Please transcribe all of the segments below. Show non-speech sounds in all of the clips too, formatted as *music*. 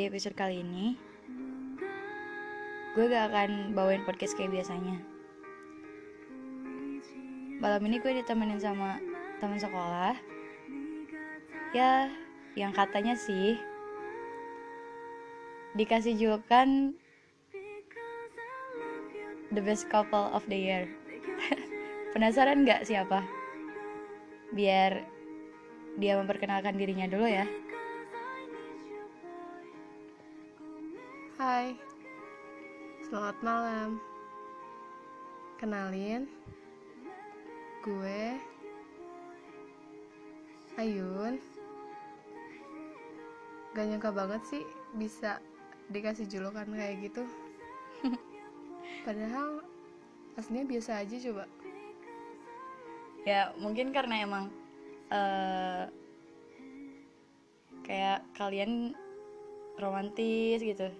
Di episode kali ini Gue gak akan bawain podcast kayak biasanya Malam ini gue ditemenin sama teman sekolah Ya, yang katanya sih Dikasih julukan The best couple of the year *laughs* Penasaran gak siapa? Biar dia memperkenalkan dirinya dulu ya. Hai, selamat malam. Kenalin, gue Ayun. Gak nyangka banget sih bisa dikasih julukan kayak gitu. *laughs* Padahal aslinya biasa aja coba. Ya mungkin karena emang eh kayak kalian romantis gitu.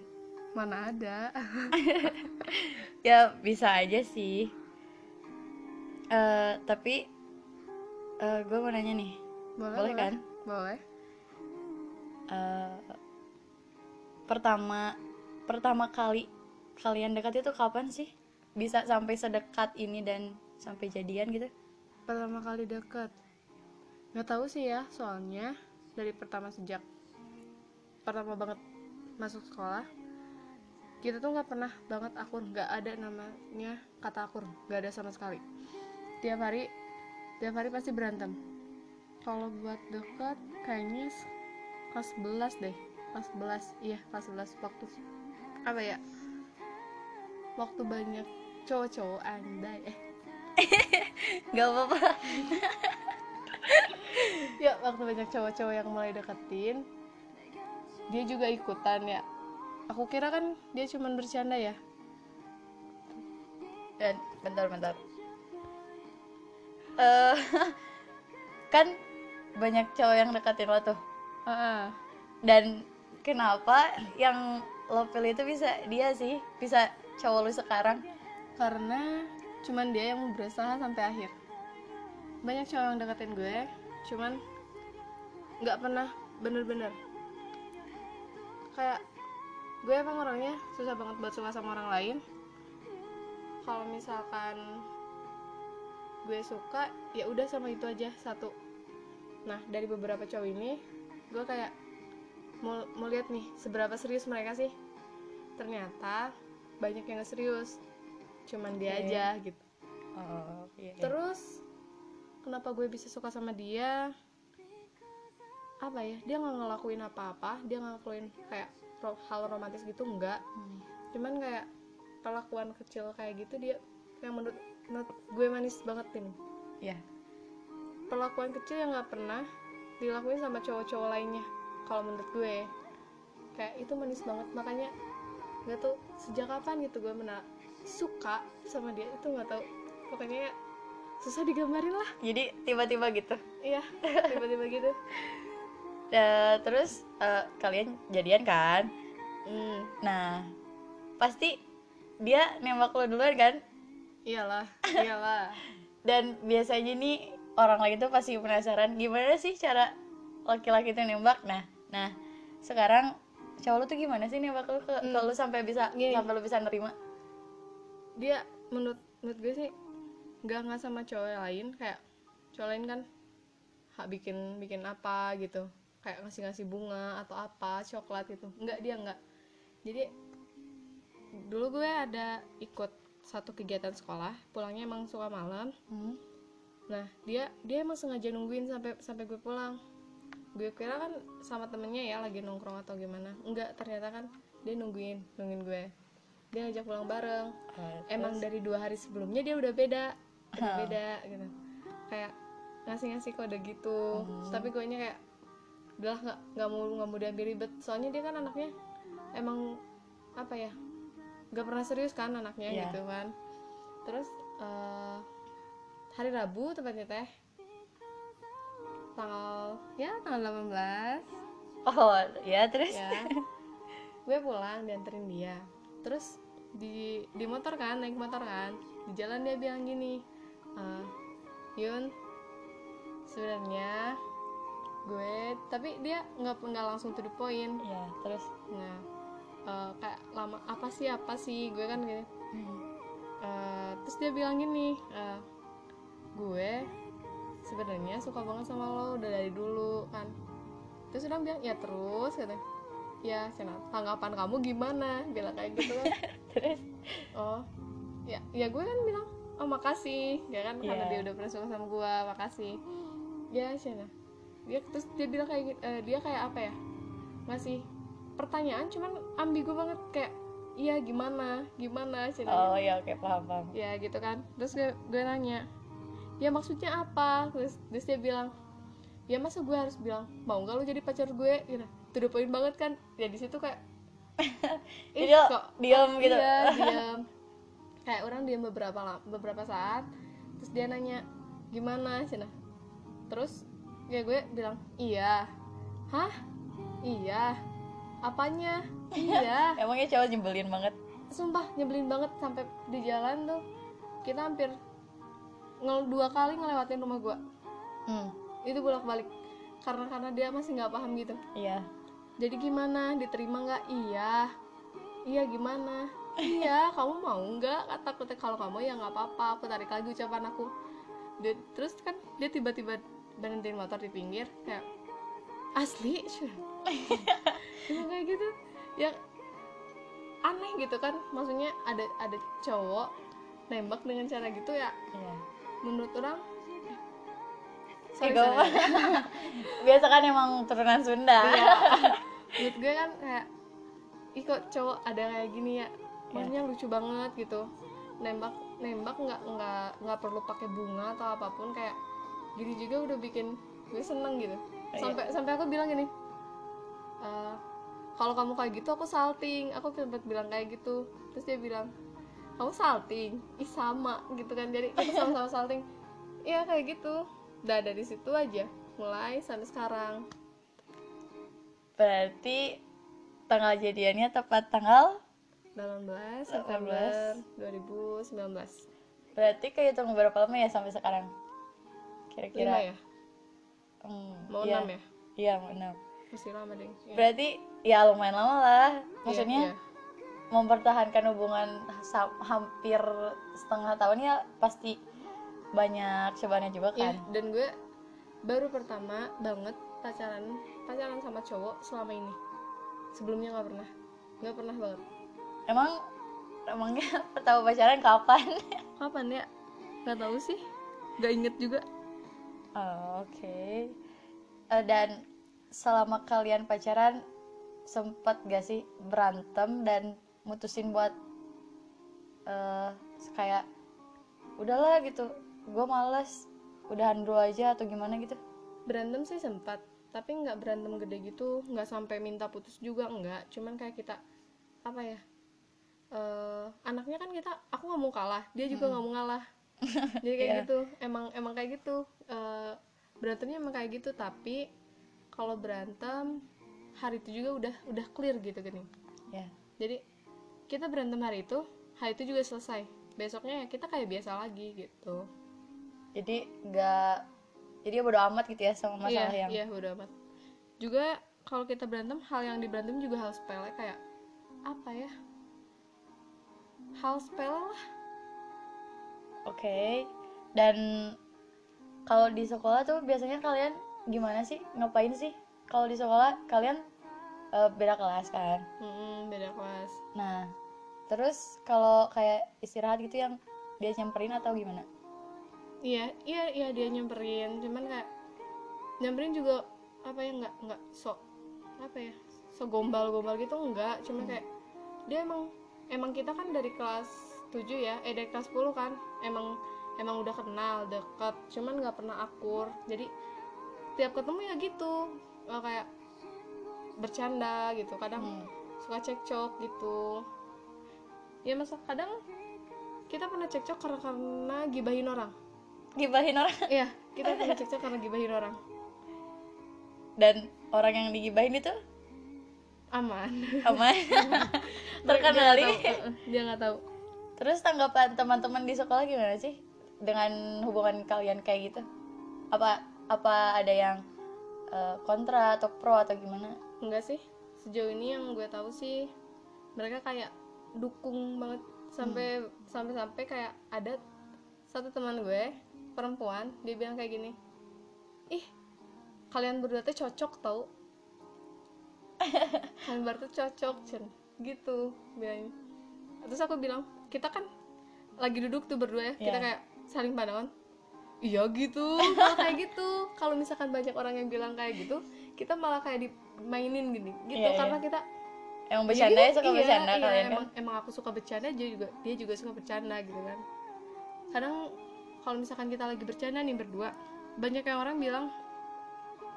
Mana ada? *laughs* Ya bisa aja sih. eh tapi eh gue mau nanya nih, Boleh, boleh kan? Boleh. Eh, pertama pertama kali kalian dekat itu kapan sih? Bisa sampai sedekat ini dan sampai jadian gitu? Pertama kali deket. Gak tahu sih ya, soalnya dari pertama sejak pertama banget masuk sekolah kita tuh nggak pernah banget akur nggak ada namanya kata akur nggak ada sama sekali. Tiap hari tiap hari pasti berantem. Kalau buat deket kayaknya kelas 11 deh. Kelas 11 iya kelas 11 waktu apa ya? Waktu banyak cowok-cowok andai eh. *laughs* Gak apa-apa. *laughs* ya waktu banyak cowok-cowok yang mulai deketin dia juga ikutan ya aku kira kan dia cuman bercanda ya Dan bentar bentar. Eh *laughs* kan banyak cowok yang deketin lo tuh. Ah, Dan kenapa yang lo pilih itu bisa dia sih? Bisa cowok lu sekarang? karena cuman dia yang berusaha sampai akhir banyak cowok yang deketin gue cuman nggak pernah bener-bener kayak gue emang orangnya susah banget buat suka sama orang lain. Kalau misalkan gue suka ya udah sama itu aja satu. Nah dari beberapa cowok ini gue kayak mau mau lihat nih seberapa serius mereka sih. Ternyata banyak yang gak serius cuman dia aja gitu. Oh, iya. terus kenapa gue bisa suka sama dia? Apa ya dia nggak ngelakuin apa-apa dia ngelakuin kayak hal romantis gitu enggak Hmm. cuman kayak perlakuan kecil kayak gitu dia yang menurut, menurut gue manis banget ini Iya. perlakuan kecil yang nggak pernah dilakuin sama cowok-cowok lainnya kalau menurut gue kayak itu manis banget makanya nggak tahu sejak kapan gitu gue mena suka sama dia itu nggak tahu pokoknya ya, susah digambarin lah Jadi tiba-tiba gitu. iya tiba-tiba gitu *laughs* Ya, terus eh, kalian jadian kan? hmm, Nah, pasti dia nembak lo duluan kan? iyalah iyalah *laughs* Dan biasanya nih orang lagi tuh pasti penasaran gimana sih cara laki-laki tuh nembak. Nah, nah sekarang cowok lu tuh gimana sih nembak lu ke, ke lu sampai bisa Gini. sampai lu bisa nerima? dia menurut menurut gue sih nggak nggak sama cowok lain kayak cowok lain kan hak bikin bikin apa gitu kayak ngasih ngasih bunga atau apa coklat gitu. Nggak dia nggak. Jadi dulu gue ada ikut satu kegiatan sekolah pulangnya emang suka malam. Hmm. nah dia dia emang sengaja nungguin sampai sampai gue pulang. Gue kira kan sama temennya ya lagi nongkrong atau gimana. Enggak ternyata kan dia nungguin nungguin gue. Dia ngajak pulang bareng. Emang dari dua hari sebelumnya dia udah beda. Udah beda gitu. Kayak ngasih ngasih kode gitu. Tapi gue nya kayak udah nggak nggak mau nggak mau diambil ribet. Soalnya dia kan anaknya emang apa ya nggak pernah serius kan anaknya Iya. gitu kan. Terus eh, hari Rabu tepatnya teh tanggal ya tanggal 18 Oh, ya terus? ya. Gue pulang dianterin dia. Terus di di motor kan naik motor kan. Di jalan dia bilang gini "Eh, Yun sebenarnya gue tapi dia nggak nggak langsung to the point. Ya terus? Nah eh, kayak lama apa sih apa sih gue kan gini. Eh, terus dia bilang gini eh, gue sebenarnya suka banget sama lo udah dari dulu kan. Terus orang bilang ya terus kata. Ya Cina, tanggapan kamu gimana? Bilang kayak gitu kan. *laughs* Terus? Oh ya ya gue kan bilang oh makasih ya kan karena Iya. dia udah pernah suka sama gue makasih. Ya Cina dia terus dia bilang kayak eh, dia kayak apa ya? Ngasih pertanyaan cuman ambigu banget kayak iya gimana? Gimana? Cina oh ya oke paham paham. Ya gitu kan. Terus gue, gue nanya ya maksudnya apa? Terus, terus dia bilang ya masa gue harus bilang mau nggak lo jadi pacar gue? Gitu. To the point banget kan. Ya di situ kayak *laughs* ih, Jadi kok diam gitu. iya *laughs* diam kayak orang diam beberapa beberapa saat terus dia nanya gimana? Cina. Terus ya gue bilang iya. Hah? Iya. Apanya? Iya. *laughs* Emangnya cowok nyebelin banget? Sumpah nyebelin banget sampai di jalan tuh. Kita hampir ngel dua kali ngelewatin rumah gua. Hmm. Itu bolak balik karena karena dia masih nggak paham gitu. Iya. Jadi gimana? Diterima nggak? Iya. Iya gimana? Iya *laughs* kamu mau nggak? Kata aku "Teh, kalau kamu ya nggak apa-apa. Aku tarik lagi ucapan aku. Dia, terus kan dia tiba-tiba berhentiin motor di pinggir kayak asli *laughs* Emang kayak gitu. Ya aneh gitu kan. Maksudnya ada ada cowok nembak dengan cara gitu ya. Iya. Menurut orang Ih, sorry, sorry. *laughs* biasa kan emang turunan Sunda. Iya. menurut gue kan kayak ih kok cowok ada kayak gini ya? Maksudnya lucu banget gitu. Nembak nembak nggak nggak nggak perlu pakai bunga atau apa pun kayak gini juga udah bikin gue seneng gitu. Iya. sampai sampai aku bilang gini "Eh, kalau kamu kayak gitu aku salting. Aku sempat bilang kayak gitu. Terus dia bilang kamu salting? Ih sama gitu kan. Jadi kita sama-sama *laughs* salting. Iya kayak gitu. Udah dari situ aja mulai sampai sekarang. Berarti tanggal jadiannya tepat tanggal? 18 September 2019 berarti kehitung berapa lama ya sampai sekarang Lima kira-kira ya? Hmm, Mau iya. enam ya? iya mau enam. Masih lama deh ya. berarti ya lumayan lama lah. Maksudnya Iya, mempertahankan hubungan hampir setengah tahun ya pasti banyak cobaannya juga iya. kan. Iya, dan gue baru pertama banget pacaran pacaran sama cowok selama ini. Sebelumnya nggak pernah. Nggak pernah banget. Emang emangnya *laughs* pertama pacaran kapan? Kapan ya? Nggak tahu sih. Nggak inget juga Oh, oke. Eh, dan selama kalian pacaran sempet gak sih berantem dan mutusin buat eh kayak udahlah gitu. Gue males udahan dulu aja atau gimana gitu? Berantem sih sempat tapi nggak berantem gede gitu. Nggak sampai minta putus juga nggak. Cuman kayak kita apa ya eh anaknya kan kita aku nggak mau kalah dia juga nggak mau ngalah *laughs* jadi kayak Iya. gitu. Emang emang kayak gitu. Eh, berantemnya emang kayak gitu. Tapi kalau berantem hari itu juga udah udah clear gitu gini ya jadi kita berantem hari itu hari itu juga selesai. Besoknya ya kita kayak biasa lagi gitu. Jadi nggak jadi ya bodo amat gitu ya sama masalah iya, yang iya bodo amat. Juga kalau kita berantem hal yang diberantem juga hal sepele kayak apa ya? Hal sepele lah oke. Dan kalau di sekolah tuh biasanya kalian gimana sih? Ngapain sih? Kalau di sekolah kalian eh, beda kelas kan? Mm-mm, beda kelas. Nah, terus kalau kayak istirahat gitu yang dia nyamperin atau gimana? iya iya iya dia nyamperin. Cuman kayak nyamperin juga apa ya nggak nggak sok apa ya sok gombal gombal gitu enggak cuma kayak dia emang emang kita kan dari kelas 7 ya eh dari kelas 10 kan emang emang udah kenal deket cuman nggak pernah akur jadi tiap ketemu ya gitu eh, kayak bercanda gitu kadang Hmm. suka cekcok gitu ya masa kadang kita pernah cekcok karena karena gibahin orang Gibahin orang *laughs* Iya, kita *laughs* pernah cekcok karena gibahin orang. dan orang yang digibahin itu Aman. aman Dia terkendali. nggak tahu, uh-uh, Dia nggak tahu. Terus tanggapan teman-teman di sekolah gimana sih? Dengan hubungan kalian kayak gitu? Apa apa ada yang eh, kontra atau pro atau gimana? Enggak sih. Sejauh ini yang gue tahu sih mereka kayak dukung banget. Sampai sampai sampai kayak ada satu teman gue perempuan dia bilang kayak gini ih kalian berdua tuh cocok tau. *laughs* Kalian berdua tuh cocok Cen. Gitu bilangnya. Terus aku bilang kita kan lagi duduk tuh berdua ya kita Iya. kayak saling pandangan iya gitu kalau kayak gitu. *laughs* Kalau misalkan banyak orang yang bilang kayak gitu kita malah kayak dimainin gini. Gitu Iya, iya. karena kita emang bercanda ya suka iya, bercanda iya, kalian kan? emang, emang aku suka bercanda dia juga dia juga suka bercanda gitu kan. Kadang kalau misalkan kita lagi bercanda nih berdua banyak yang orang bilang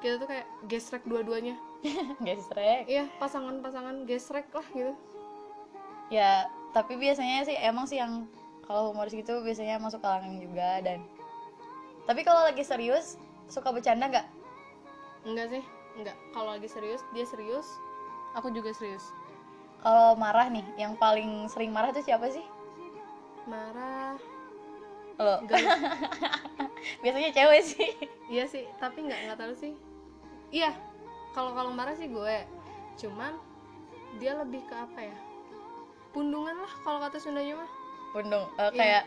kita tuh kayak gesrek dua-duanya. *laughs* Gesrek. Iya pasangan-pasangan gesrek lah gitu. Ya tapi biasanya sih emang sih yang kalau humoris gitu biasanya masuk kalangan juga dan tapi kalau lagi serius suka bercanda nggak? Enggak sih enggak. Kalau lagi serius dia serius aku juga serius. Kalau marah nih yang paling sering marah tuh siapa sih? Marah. Lo. *laughs* Biasanya cewek sih. Iya sih tapi nggak nggak tahu sih. Iya kalau kalau marah sih gue. Cuman dia lebih ke apa ya pundungan lah kalau kata Sundanya mah. Pundung Iya. kayak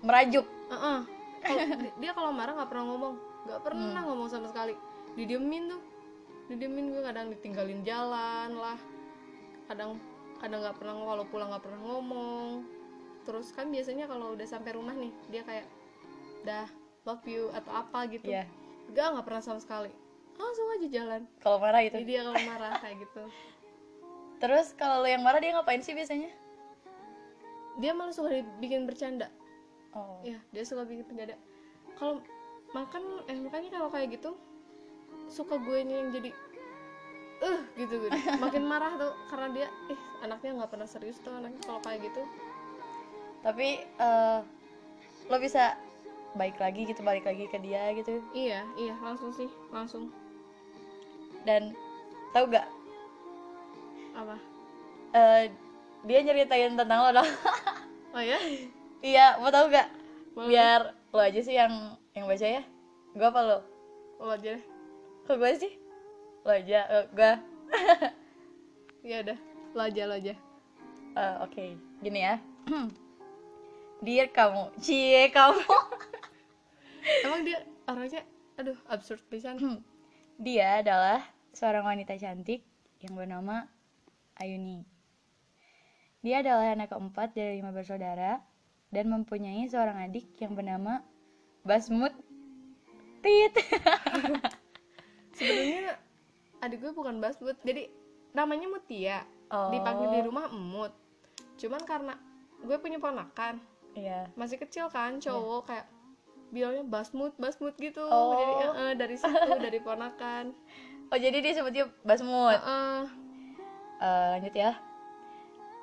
merajuk. Heeh. Kalau di- *laughs* dia kalau marah nggak pernah ngomong nggak pernah Hmm. ngomong sama sekali. Didiemin tuh didiemin gue kadang ditinggalin jalan lah. Kadang kadang nggak pernah kalau pulang nggak pernah ngomong. Terus kan biasanya kalau udah sampai rumah nih dia kayak dah love you atau apa gitu. Iya. Enggak, nggak pernah sama sekali. Langsung aja jalan. Kalau marah jadi dia kalau marah kayak gitu *laughs* terus kalau lo yang marah dia ngapain sih biasanya? Dia malah suka bikin bercanda. Oh. Ya dia suka bikin bercanda. Kalau makan eh makanya kalau kayak gitu suka gue yang jadi eh gitu gitu. *laughs* Makin marah tuh karena dia ih anaknya nggak pernah serius tuh anaknya. Kalau kayak gitu. Tapi eh, lo bisa baik lagi gitu balik lagi ke dia gitu. Iya iya langsung sih langsung. Dan tau gak apa? Eh, dia nyeritain tentang lo dong. *laughs* Oh ya iya mau tau gak Boleh. biar lo aja sih yang yang baca ya. Gue apa lo? Lo aja deh. Kok gue sih? Lo aja Eh, gue *laughs* ya udah lo aja lo aja. Eh, oke gini ya. *clears throat* Dear kamu cie kamu. *laughs* Emang dia orangnya aduh absurd pisan. *clears throat* Dia adalah seorang wanita cantik yang bernama Ayuni. Dia adalah anak keempat dari lima bersaudara dan mempunyai seorang adik yang bernama Basmut Tit. *laughs* Sebenarnya adik gue bukan basbut jadi namanya Mutia. Oh. dipanggil di rumah emut. Cuman karena gue punya ponakan. Iya. Masih kecil kan cowok kayak bilangnya basmut basmut gitu. Oh. jadi eh, eh, dari situ dari ponakan. Oh jadi dia sebutnya Basmut. Eh, Eh, Lanjut ya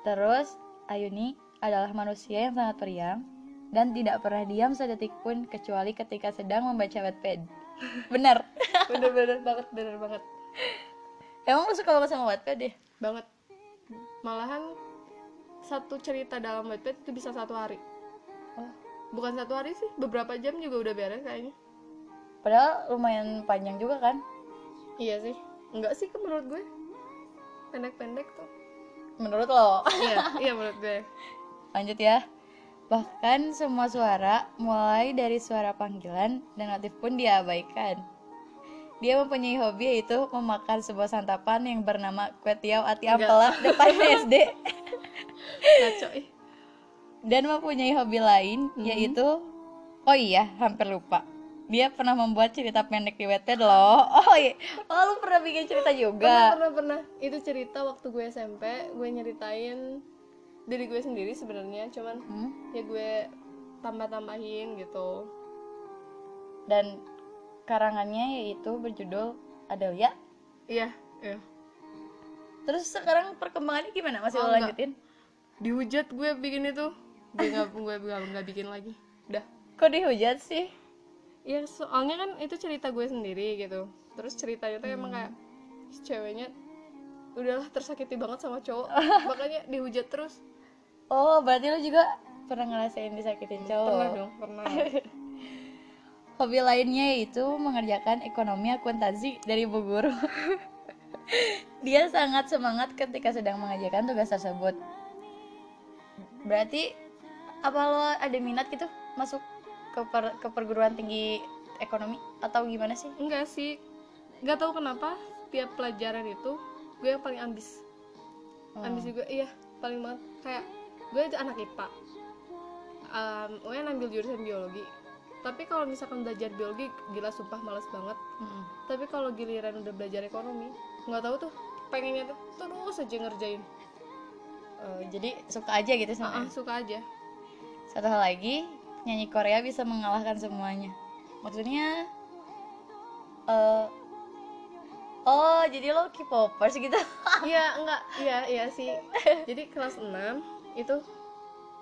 Terus Ayuni adalah manusia yang sangat periang dan tidak pernah diam sedetik pun kecuali ketika sedang membaca Wattpad. *laughs* Bener. bener-bener *laughs* banget bener banget Emang lu suka banget sama Wattpad deh? banget malahan satu cerita dalam Wattpad itu bisa satu hari Oh. bukan satu hari sih beberapa jam juga udah beres kayaknya Padahal lumayan panjang juga kan? iya sih enggak sih menurut gue pendek-pendek tuh Menurut lo. iya iya menurut gue *laughs* Lanjut ya. Bahkan semua suara, mulai dari suara panggilan dan notif pun diabaikan. Dia mempunyai hobi yaitu memakan sebuah santapan yang bernama kue tiaw ati Enggak. ampela depan *laughs* SD. dan mempunyai hobi lain yaitu oh iya hampir lupa dia pernah membuat cerita pendek di Wattpad loh. Oh iya. Oh lu pernah bikin cerita pernah juga? Pernah pernah itu cerita waktu gue SMP gue nyeritain diri gue sendiri sebenarnya cuman Hmm? ya gue tambah-tambahin gitu. Dan karangannya yaitu berjudul Adelia? Iya iya. Terus sekarang perkembangannya gimana? Masih Oh, lo lanjutin? Dihujat gue bikin itu. Gue nggak gue nggak bikin lagi. Udah. Kok dihujat sih ya soalnya kan itu cerita gue sendiri gitu. Terus ceritanya tuh emang kayak si ceweknya udahlah tersakiti banget sama cowok. *laughs* Makanya dihujat terus. Oh berarti lo juga pernah ngerasain disakitin cowok? Pernah dong pernah. *laughs* Hobi lainnya yaitu mengerjakan ekonomi akuntansi dari Bu Guru. *laughs* Dia sangat semangat ketika sedang mengerjakan tugas tersebut. Berarti apa lo ada minat gitu masuk ke per- ke perguruan tinggi ekonomi? Atau gimana sih? enggak sih. Nggak tahu kenapa tiap pelajaran itu gue yang paling ambis. Oh. ambis juga iya paling banget. Kayak gue itu anak IPA um, gue ambil jurusan biologi. Tapi kalau misalkan belajar biologi gila sumpah males banget. Mm-mm. tapi kalau giliran udah belajar ekonomi nggak tahu tuh pengennya tuh terus aja ngerjain. Oh, jadi suka aja gitu Ah, ah, sama. suka aja. Satu hal lagi, nyanyi Korea bisa mengalahkan semuanya. Maksudnya eh Oh, jadi lo K-popers gitu. *laughs* iya enggak iya iya sih jadi kelas 6 itu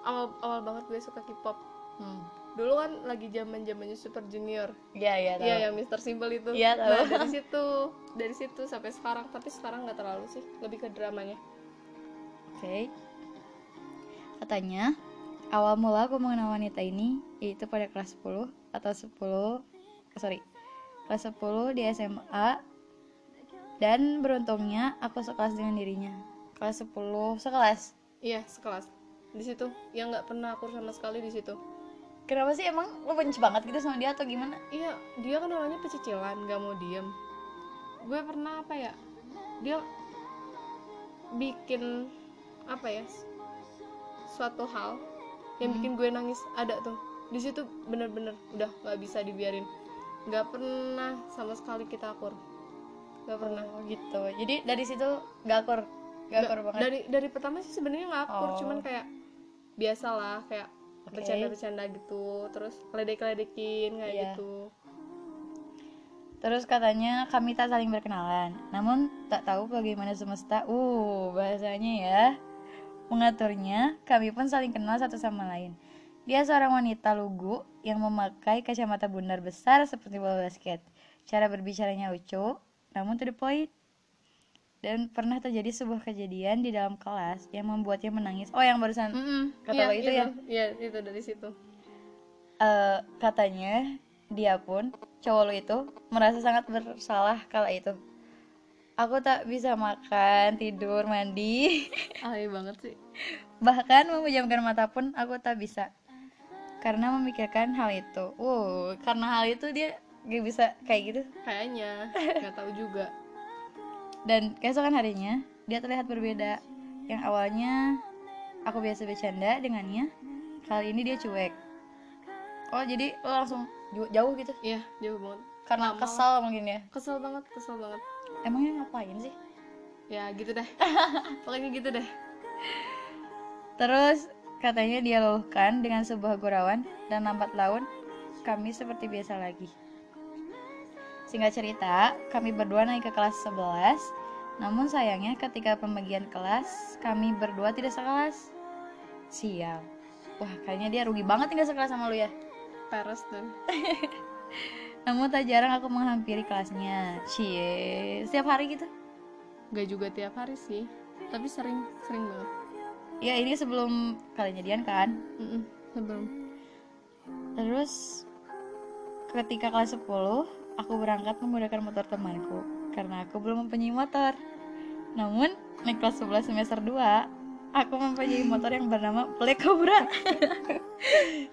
awal awal banget gue suka K-pop hmm. dulu kan lagi zaman zamannya Super Junior Iya, iya. Iya yang Mr. Simple itu. Iya, tahu. Nah dari situ, dari situ sampai sekarang. Tapi sekarang nggak terlalu sih, lebih ke dramanya. Oke. Katanya, awal mula aku mengenal wanita ini yaitu pada kelas 10 atau 10 eh, sorry, kelas 10 di SMA dan beruntungnya aku sekelas dengan dirinya. Kelas 10 sekelas. Iya sekelas. Di situ yang nggak pernah akur sama sekali di situ. Kenapa sih emang lo benci banget gitu sama dia atau gimana? Iya dia kan orangnya pecicilan, nggak mau diem. Gue pernah apa ya? Dia bikin apa ya? Suatu hal yang bikin gue nangis ada tuh. Di situ bener-bener udah nggak bisa dibiarin. Nggak pernah sama sekali kita akur. Nggak pernah. Oh, gitu. Jadi dari situ gak akur, gak akur banget. dari dari pertama sih sebenarnya nggak akur Oh. cuman kayak biasalah kayak Oke. bercanda-bercanda gitu terus keledek-keledekin kayak Iya. gitu Terus katanya kami tak saling berkenalan, namun tak tahu bagaimana semesta, uh bahasanya ya, mengaturnya. Kami pun saling kenal satu sama lain. Dia seorang wanita lugu yang memakai kacamata bundar besar seperti bola basket. Cara berbicaranya lucu, namun to the point. Dan pernah terjadi sebuah kejadian di dalam kelas yang membuatnya menangis. Oh, yang barusan kata Iya, lo itu ya? iya itu dari situ eh, katanya dia pun cowok lu itu merasa sangat bersalah kala itu. Aku tak bisa makan, tidur, mandi, *laughs* alay banget sih bahkan memejamkan mata pun aku tak bisa karena memikirkan hal itu. Uh, karena hal itu dia gak bisa kayak gitu. kayaknya nggak tahu juga Dan keesokan harinya dia terlihat berbeda. Yang awalnya aku biasa bercanda dengannya, kali ini dia cuek. Oh jadi lo langsung ju- jauh gitu? iya jauh banget Karena Lama. kesal mungkin ya? kesel banget kesel banget Emangnya ngapain sih? ya gitu deh *laughs* pokoknya gitu deh Terus katanya dia luluhkan dengan sebuah gurauan dan lambat laun kami seperti biasa lagi. Singkat cerita, kami berdua naik ke kelas 11. Namun sayangnya ketika pembagian kelas, kami berdua tidak sekelas. Sial. Wah, kayaknya dia rugi banget tinggal sekelas sama lu ya. peres dan *laughs* Namun tak jarang aku menghampiri kelasnya. Cie, setiap hari gitu. nggak juga tiap hari sih tapi sering sering banget Ya ini sebelum kalian jadian kan. Mm-mm, sebelum Terus ketika kelas 10, aku berangkat menggunakan motor temanku karena aku belum mempunyai motor. Namun, naik kelas 11 semester 2, aku mempunyai motor yang bernama Black Cobra.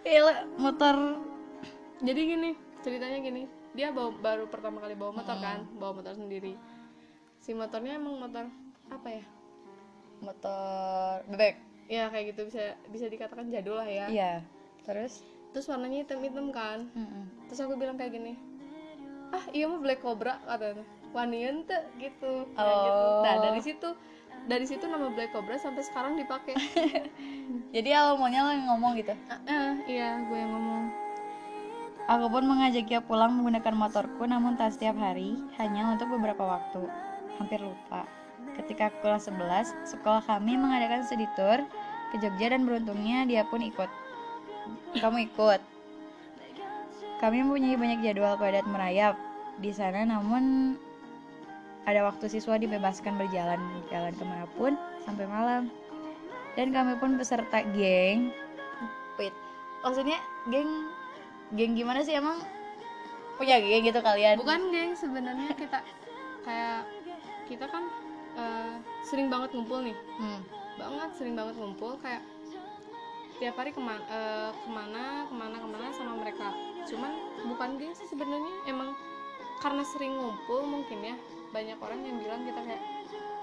Gila, *laughs* motor jadi gini ceritanya gini dia bawa, baru pertama kali bawa motor kan bawa motor sendiri si motornya emang motor apa ya motor bebek. ya kayak gitu bisa bisa dikatakan jadul lah ya Iya. Terus terus warnanya hitam hitam kan Mm-mm. terus aku bilang kayak gini ah iya mah black cobra katanya wanian tuh gitu Kayak gitu. Oh. nah dari situ dari situ nama black cobra sampai sekarang dipakai *laughs* Jadi awal maunya lo yang ngomong gitu. ah, ah, iya gue yang ngomong Aku pun mengajaknya pulang menggunakan motorku namun tak setiap hari, hanya untuk beberapa waktu. Hampir lupa. Ketika kelas 11, sekolah kami mengadakan studi tour ke Jogja dan beruntungnya dia pun ikut. Kamu ikut. Kami mempunyai banyak jadwal padat merayap di sana namun ada waktu siswa dibebaskan berjalan jalan ke mana pun sampai malam. Dan kami pun beserta geng. Wait, maksudnya geng geng gimana sih emang? Punya geng gitu kalian? Bukan geng sebenarnya kita kayak kita kan eh, sering banget ngumpul nih. Hmm. banget sering banget ngumpul kayak tiap hari ke mana ke mana ke mana ke mana sama mereka. Cuman bukan geng sih sebenarnya emang karena sering ngumpul mungkin ya banyak orang yang bilang kita kayak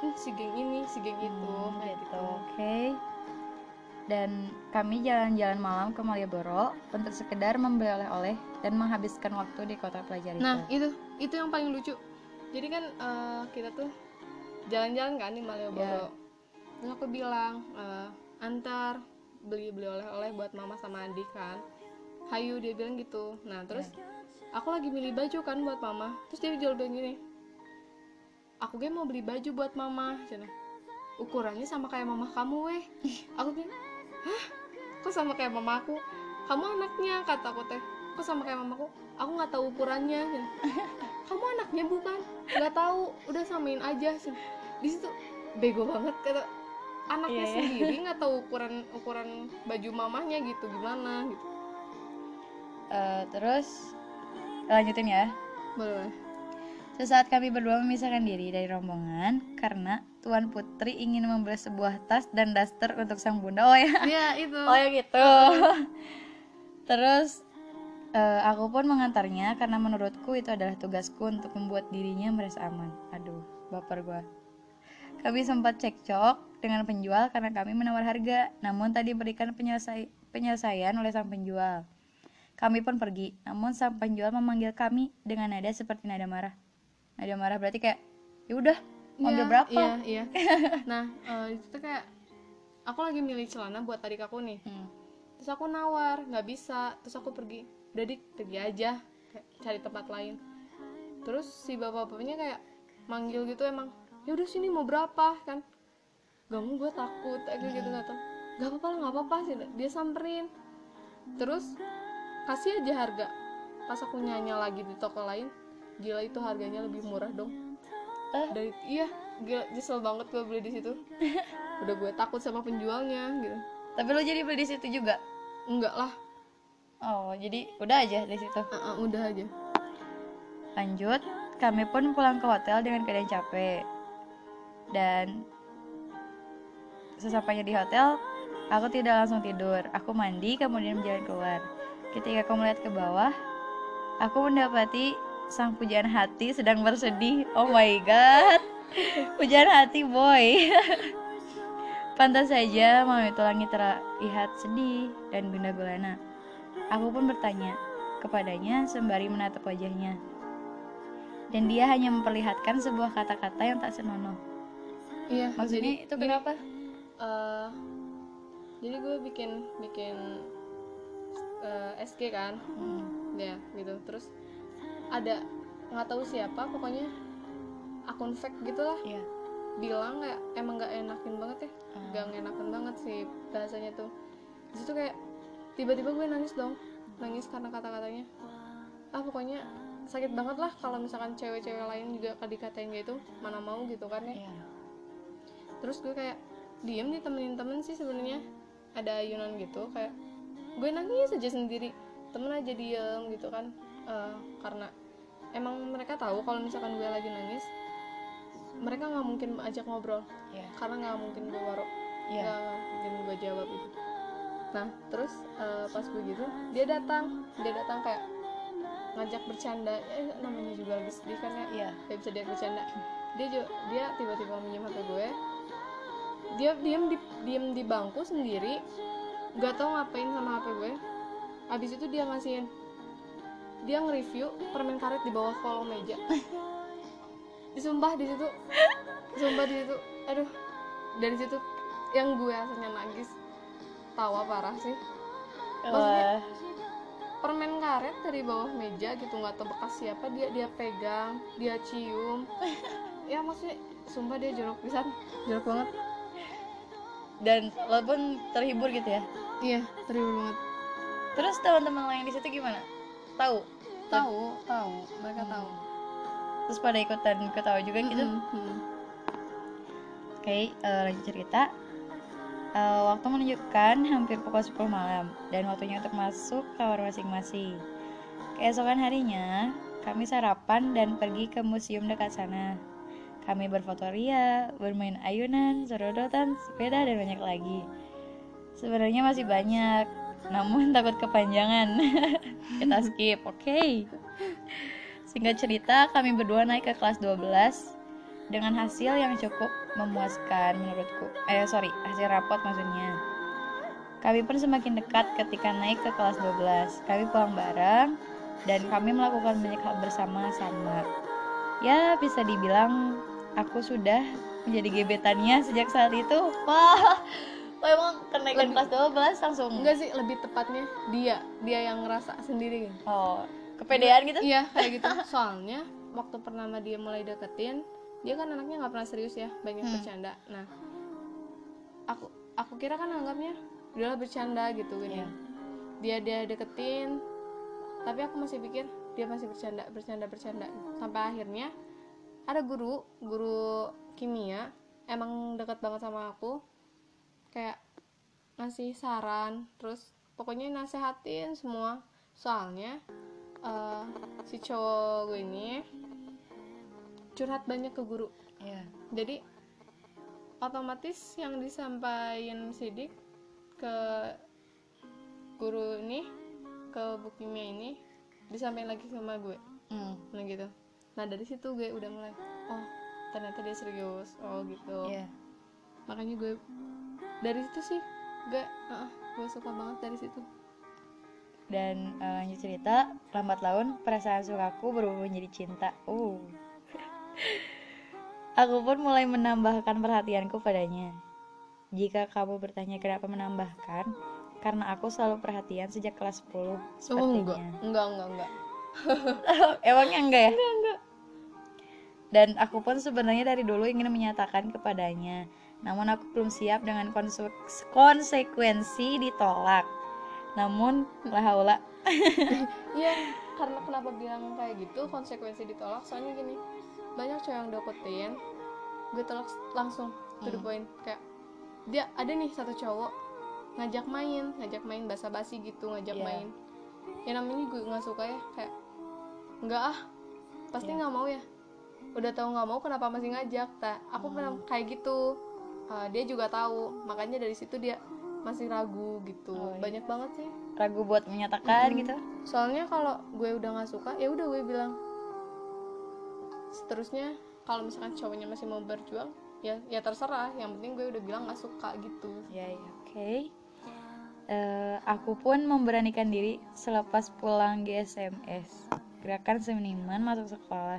"Hmm, si geng ini si geng itu Hmm, kayak gitu. gitu. Oke dan kami jalan-jalan malam ke Malioboro untuk sekedar membeli oleh-oleh dan menghabiskan waktu di kota pelajar itu. Nah itu itu yang paling lucu. Jadi kan eh, kita tuh jalan-jalan kan di Malioboro. Terus aku bilang eh, antar beli beli oleh-oleh buat mama sama adik kan. Hayu dia bilang gitu. Nah terus aku lagi milih baju kan buat mama. Terus dia jual bilang gini. Aku gue mau beli baju buat mama cina. Ukurannya sama kayak mama kamu weh. *laughs* Aku bilang hah? Kok sama kayak mama aku? Kamu anaknya kata aku teh. Kok sama kayak mamaku aku? Nggak tahu ukurannya cina. *laughs* kamu anaknya bukan? Nggak tahu. Udah samain aja cina. di situ bego banget kata. Anaknya Iya, iya. sendiri nggak tahu ukuran ukuran baju mamahnya gitu gimana gitu. Eh, terus lanjutin ya. Boleh Sesaat kami berdua memisahkan diri dari rombongan karena Tuan Putri ingin membeli sebuah tas dan daster untuk sang bunda. Oh ya, Iya itu *laughs* oh ya gitu. Terus eh, aku pun mengantarnya karena menurutku itu adalah tugasku untuk membuat dirinya merasa aman. Aduh, baper gua. Kami sempat cekcok dengan penjual karena kami menawar harga, namun tadi berikan penyelesai- penyelesaian oleh sang penjual. Kami pun pergi, namun sang penjual memanggil kami dengan nada seperti nada marah. Nada marah berarti kayak, ya udah, ambil berapa? Iya, iya. Nah, eh, itu tuh kayak aku lagi milih celana buat adik aku nih. Hmm. Terus aku nawar, nggak bisa. Terus aku pergi. Udah dik, pergi aja. Cari tempat lain. Terus si bapak-bapaknya kayak manggil gitu emang. Ya udah sini mau berapa kan? Gak mau gue takut kayak gitu nggak tau. Gak apa-apa lah, nggak apa-apa sih. Dia samperin. Terus kasih aja harga. Pas aku nyanyi lagi di toko lain, gila itu harganya lebih murah dong Eh? dari iya gila nyesel banget gue beli di situ *laughs* udah gue takut sama penjualnya gitu Tapi lo jadi beli di situ juga? enggak lah Oh, jadi udah aja di situ. Ah, ah, udah aja Lanjut, kami pun pulang ke hotel dengan keadaan capek. Dan sesampainya di hotel, aku tidak langsung tidur. Aku mandi, kemudian berjalan keluar. Ketika aku melihat ke bawah, aku mendapati sang pujaan hati sedang bersedih. Oh my god. Pujaan hati boy. *laughs* Pantas saja malam itu langit terlihat sedih dan gundah gulana. Aku pun bertanya kepadanya sembari menatap wajahnya. Dan dia hanya memperlihatkan sebuah kata-kata yang tak senonoh. iya Maksudnya itu kenapa? eh, jadi gue bikin bikin eh, SG kan Hmm. ya gitu terus ada nggak tahu siapa pokoknya akun fake gitulah. Iya. bilang kayak emang nggak enakin banget ya? Ah. nggak enakan banget sih bahasanya tuh. Di situ kayak tiba-tiba gue nangis dong. Nangis karena kata-katanya. Ah pokoknya sakit banget lah kalau misalkan cewek-cewek lain juga dikatain gitu mana mau gitu kan ya. Iya. terus gue kayak diem ditemenin temen sih sebenarnya. Ada ayunan gitu kayak gue nangis aja sendiri. Temen aja diem gitu kan Eh, karena emang mereka tahu kalau misalkan gue lagi nangis mereka nggak mungkin ajak ngobrol. Iya. karena nggak mungkin gue waro Iya. nggak mungkin gue jawab itu nah terus eh, pas begitu dia datang. Dia datang kayak ngajak bercanda. Eh namanya juga lagi sedih kan ya. Iya. gak bisa dia bercanda. Dia ju- dia tiba-tiba minjem hp gue. Dia diem di diem di bangku sendiri. Gak tau ngapain sama hp gue. Habis itu dia ngasihin dia nge-review permen karet di bawah kolong meja. *laughs* Disumpah di situ. Sumpah di situ. Aduh. Dari situ yang gue asalnya nangis. Tawa parah sih. Maksudnya, permen karet dari bawah meja gitu nggak tahu bekas siapa dia dia pegang dia cium. Ya maksudnya sumpah dia jorok pisan. Jorok banget. Dan lo pun terhibur gitu ya. iya terhibur banget. Terus teman-teman lain di situ gimana? Tahu? tahu tahu mereka tahu Terus pada ikutan ketawa juga gitu. Mm, mm. Oke, eh, lanjut cerita. Eh, waktu menunjukkan hampir pukul 10 malam dan waktunya untuk masuk kamar masing-masing. Keesokan harinya, kami sarapan dan pergi ke museum dekat sana. Kami berfoto ria, bermain ayunan, serodotan, sepeda, dan banyak lagi. Sebenarnya masih banyak, namun takut kepanjangan. *laughs* Kita skip, oke? Singkat cerita, kami berdua naik ke kelas 12 dengan hasil yang cukup memuaskan menurutku. Eh, sorry, hasil rapot maksudnya. Kami pun semakin dekat ketika naik ke kelas 12. Kami pulang bareng dan kami melakukan banyak hal bersama-sama. Ya, bisa dibilang aku sudah menjadi gebetannya sejak saat itu. Wah, wah emang kenaikan Lebih- kelas 12 langsung. enggak sih lebih tepatnya dia dia yang ngerasa sendiri gitu. Oh, kepedean gitu? iya kayak *laughs* gitu soalnya waktu pertama dia mulai deketin dia kan anaknya nggak pernah serius ya banyak Hmm. bercanda nah aku aku kira kan anggapnya udahlah bercanda gitu gini Iya. dia dia deketin tapi aku masih pikir dia masih bercanda bercanda bercanda sampai akhirnya ada guru guru kimia emang dekat banget sama aku kayak ngasih saran terus pokoknya nasehatin semua. Soalnya eh, si cowok gue ini curhat banyak ke guru. Iya. jadi otomatis yang disampaikan sidik ke guru ini ke bu kimia ini disampaikan lagi sama gue. Hmm, nah gitu. Nah dari situ gue udah mulai oh ternyata dia serius. Oh gitu. Iya. makanya gue dari situ sih gue uh, gue suka banget dari situ Dan eh, lanjut cerita, lambat laun perasaan sukaku berubah menjadi cinta. Uh. *laughs* Aku pun mulai menambahkan perhatianku padanya. Jika kamu bertanya kenapa menambahkan, karena aku selalu perhatian sejak kelas 10 oh enggak sepertinya. enggak enggak enggak *laughs* Emangnya enggak ya? Dan aku pun sebenarnya dari dulu ingin menyatakan kepadanya. Namun aku belum siap dengan konse- konsekuensi ditolak. Namun, la haula. *laughs* Iya, karena kenapa bilang kayak gitu konsekuensi ditolak soalnya gini banyak cowok yang deketin gue tolak langsung to the Hmm. point kayak dia ada nih satu cowok ngajak main ngajak main basa-basi gitu ngajak Iya. main ya namanya gue nggak suka ya kayak nggak ah pasti Iya. nggak mau ya udah tahu nggak mau kenapa masih ngajak tak aku pernah Hmm. kayak gitu Uh, dia juga tahu makanya dari situ dia masih ragu gitu Oh, iya. banyak banget sih Ragu buat menyatakan Mm-mm. gitu. soalnya kalau gue udah nggak suka ya udah gue bilang seterusnya kalau misalkan cowoknya masih mau berjuang ya ya terserah yang penting gue udah bilang nggak suka gitu Ya, ya, oke. Eh, aku pun memberanikan diri selepas pulang GSMS. Gerakan seniman masuk sekolah.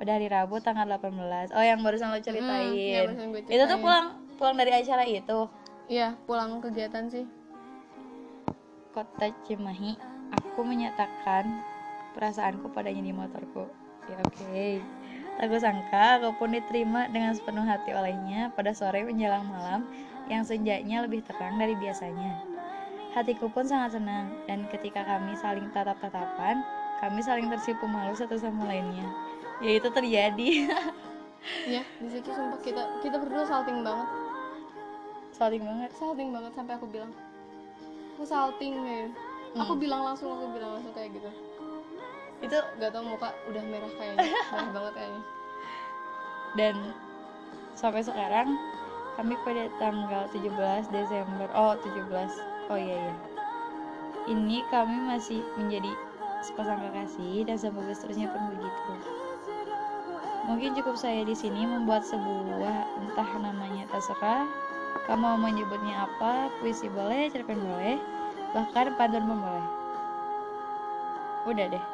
Pada hari Rabu tanggal 18. Oh, yang barusan lo ceritain. Mm, yang barusan gue Itu tuh ceritain. pulang pulang dari acara itu. iya pulang kegiatan sih Kota Cimahi. Aku menyatakan perasaanku padanya di motorku. Ya, oke. Tak kusangka aku pun diterima dengan sepenuh hati olehnya pada sore menjelang malam yang senjanya lebih terang dari biasanya. Hatiku pun sangat senang dan ketika kami saling tatap-tatapan, kami saling tersipu malu satu sama lainnya. Ya itu terjadi. *laughs* ya di situ sumpah kita kita berdua salting banget. Saling banget. salting banget sampai aku bilang. Aku salting nih aku Hmm. bilang langsung aku bilang langsung kayak gitu. Itu gak tau muka udah merah kayaknya. *laughs* Merah banget kayaknya. Dan sampai sekarang kami pada tanggal 17 Desember. Oh 17 oh iya iya. Ini kami masih menjadi sepasang kekasih dan semoga seterusnya pun begitu mungkin cukup saya di sini membuat sebuah entah namanya terserah kamu mau menyebutnya apa puisi boleh cerpen boleh bahkan pantun pun boleh udah deh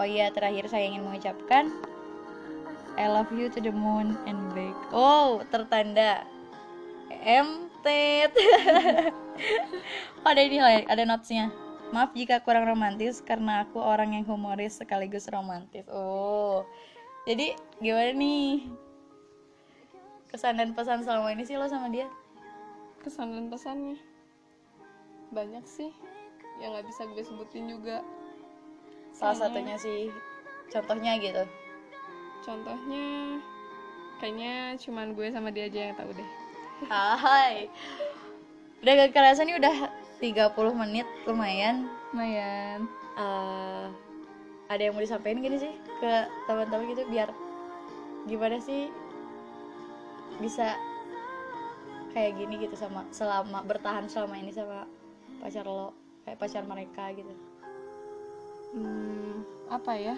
oh iya terakhir saya ingin mengucapkan I love you to the moon and back. Oh, tertanda MT. *laughs* ada ini ada notesnya. Maaf jika kurang romantis karena aku orang yang humoris sekaligus romantis. Oh, jadi gimana nih? Kesan dan pesan selama ini sih lo sama dia? kesan dan pesannya banyak sih yang nggak bisa gue sebutin juga Salah Kayaknya- satunya sih, contohnya gitu. contohnya kayaknya cuman gue sama dia aja yang tahu deh Hai. Udah gak kerasa nih udah 30 menit lumayan. lumayan eh, ada yang mau disampaikan gini sih ke teman-teman gitu biar gimana sih bisa kayak gini gitu sama selama bertahan selama ini sama pacar lo kayak pacar mereka gitu. Hmm, apa ya?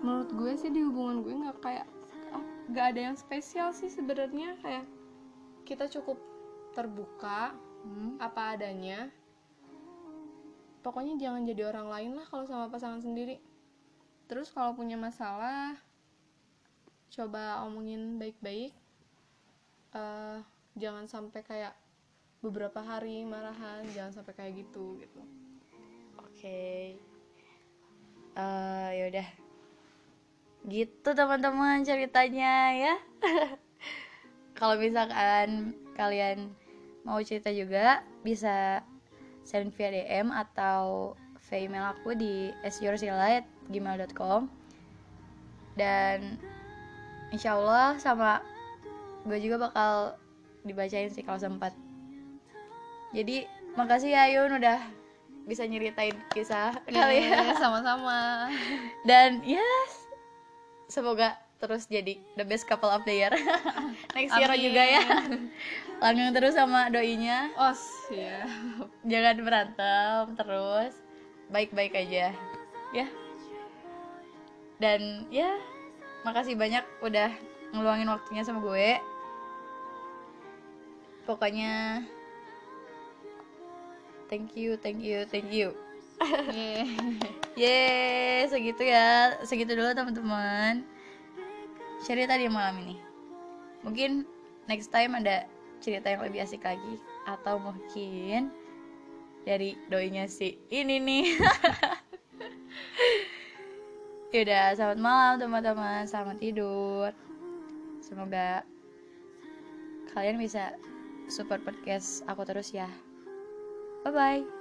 Menurut gue sih di hubungan gue nggak kayak ah, nggak ada yang spesial sih sebenarnya. Kayak kita cukup terbuka hmm? apa adanya pokoknya jangan jadi orang lain lah kalau sama pasangan sendiri. Terus kalau punya masalah coba omongin baik-baik. Eh, jangan sampai kayak beberapa hari marahan jangan sampai kayak gitu gitu. Oke. Eh, yaudah gitu teman-teman ceritanya ya. *laughs* Kalau misalkan kalian mau cerita juga bisa send via DM atau via email aku di asyoursilite@gmail.com dan insya Allah sama gue juga bakal dibacain sih kalau sempat. Jadi makasih ya Yun udah bisa nyeritain kisah *laughs* Iya, sama-sama. Dan yes. Semoga terus jadi the best couple of the year. *laughs* Next year Amin. juga ya *laughs* langgeng terus sama doinya os ya jangan berantem terus baik-baik aja ya dan ya makasih banyak udah ngeluangin waktunya sama gue pokoknya thank you thank you thank you Yeay. Yeay, segitu ya. Segitu dulu teman-teman. Cerita di malam ini. Mungkin next time ada cerita yang lebih asik lagi atau mungkin dari doinya si ini nih. *laughs* Yaudah, selamat malam teman-teman. Selamat tidur. Semoga kalian bisa support podcast aku terus ya. Bye bye.